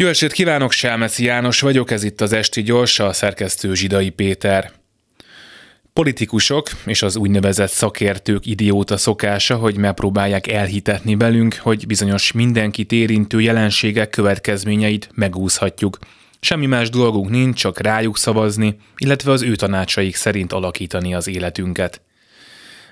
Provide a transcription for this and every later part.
Jó estét kívánok, Selmeci János vagyok, ez itt az Esti Gyors, a szerkesztő Zsidai Péter. Politikusok és az úgynevezett szakértők idióta szokása, hogy megpróbálják elhitetni velünk, hogy bizonyos mindenkit érintő jelenségek következményeit megúszhatjuk. Semmi más dolgunk nincs, csak rájuk szavazni, illetve az ő tanácsaik szerint alakítani az életünket.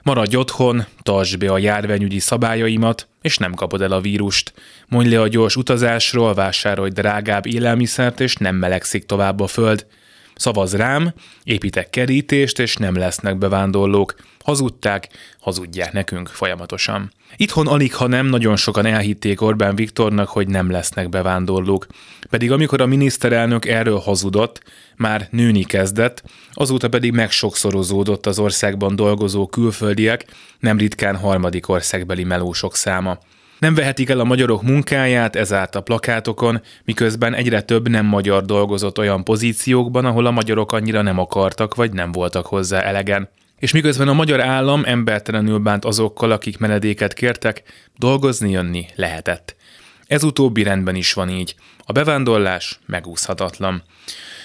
Maradj otthon, tartsd be a járványügyi szabályaimat, és nem kapod el a vírust. Mondj le a gyors utazásról, vásárolj drágább élelmiszert, és nem melegszik tovább a föld. Szavaz rám, építek kerítést, és nem lesznek bevándorlók. Hazudták, hazudják nekünk folyamatosan. Itthon alig, ha nem, nagyon sokan elhitték Orbán Viktornak, hogy nem lesznek bevándorlók. Pedig amikor a miniszterelnök erről hazudott, már nőni kezdett, azóta pedig megsokszorozódott az országban dolgozó külföldiek, nem ritkán harmadik országbeli melósok száma. Nem vehetik el a magyarok munkáját ezáltal a plakátokon, miközben egyre több nem magyar dolgozott olyan pozíciókban, ahol a magyarok annyira nem akartak vagy nem voltak hozzá elegen. És miközben a magyar állam embertelenül bánt azokkal, akik menedéket kértek, dolgozni jönni lehetett. Ez utóbbi rendben is van így. A bevándorlás megúszhatatlan.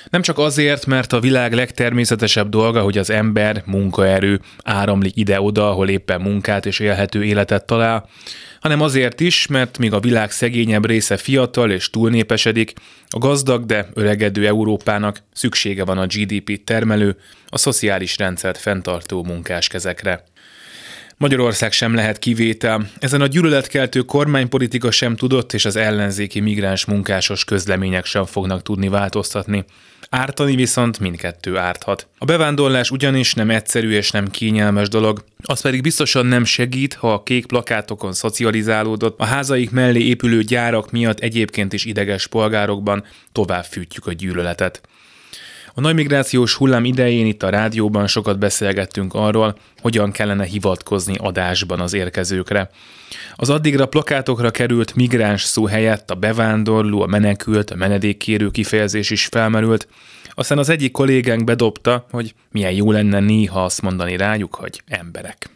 Nem csak azért, mert a világ legtermészetesebb dolga, hogy az ember, munkaerő áramlik ide-oda, ahol éppen munkát és élhető életet talál, hanem azért is, mert míg a világ szegényebb része fiatal és túlnépesedik, a gazdag, de öregedő Európának szüksége van a GDP termelő, a szociális rendszert fenntartó munkáskezekre. Magyarország sem lehet kivétel. Ezen a gyűlöletkeltő kormánypolitika sem tudott, és az ellenzéki migráns munkásos közlemények sem fognak tudni változtatni. Ártani viszont mindkettő árthat. A bevándorlás ugyanis nem egyszerű és nem kényelmes dolog, az pedig biztosan nem segít, ha a kék plakátokon szocializálódott, a házaik mellé épülő gyárak miatt egyébként is ideges polgárokban tovább fűtjük a gyűlöletet. A nagy migrációs hullám idején itt a rádióban sokat beszélgettünk arról, hogyan kellene hivatkozni adásban az érkezőkre. Az addigra plakátokra került migráns szó helyett a bevándorló, a menekült, a menedékkérő kifejezés is felmerült, aztán az egyik kollégánk bedobta, hogy milyen jó lenne néha azt mondani rájuk, hogy emberek.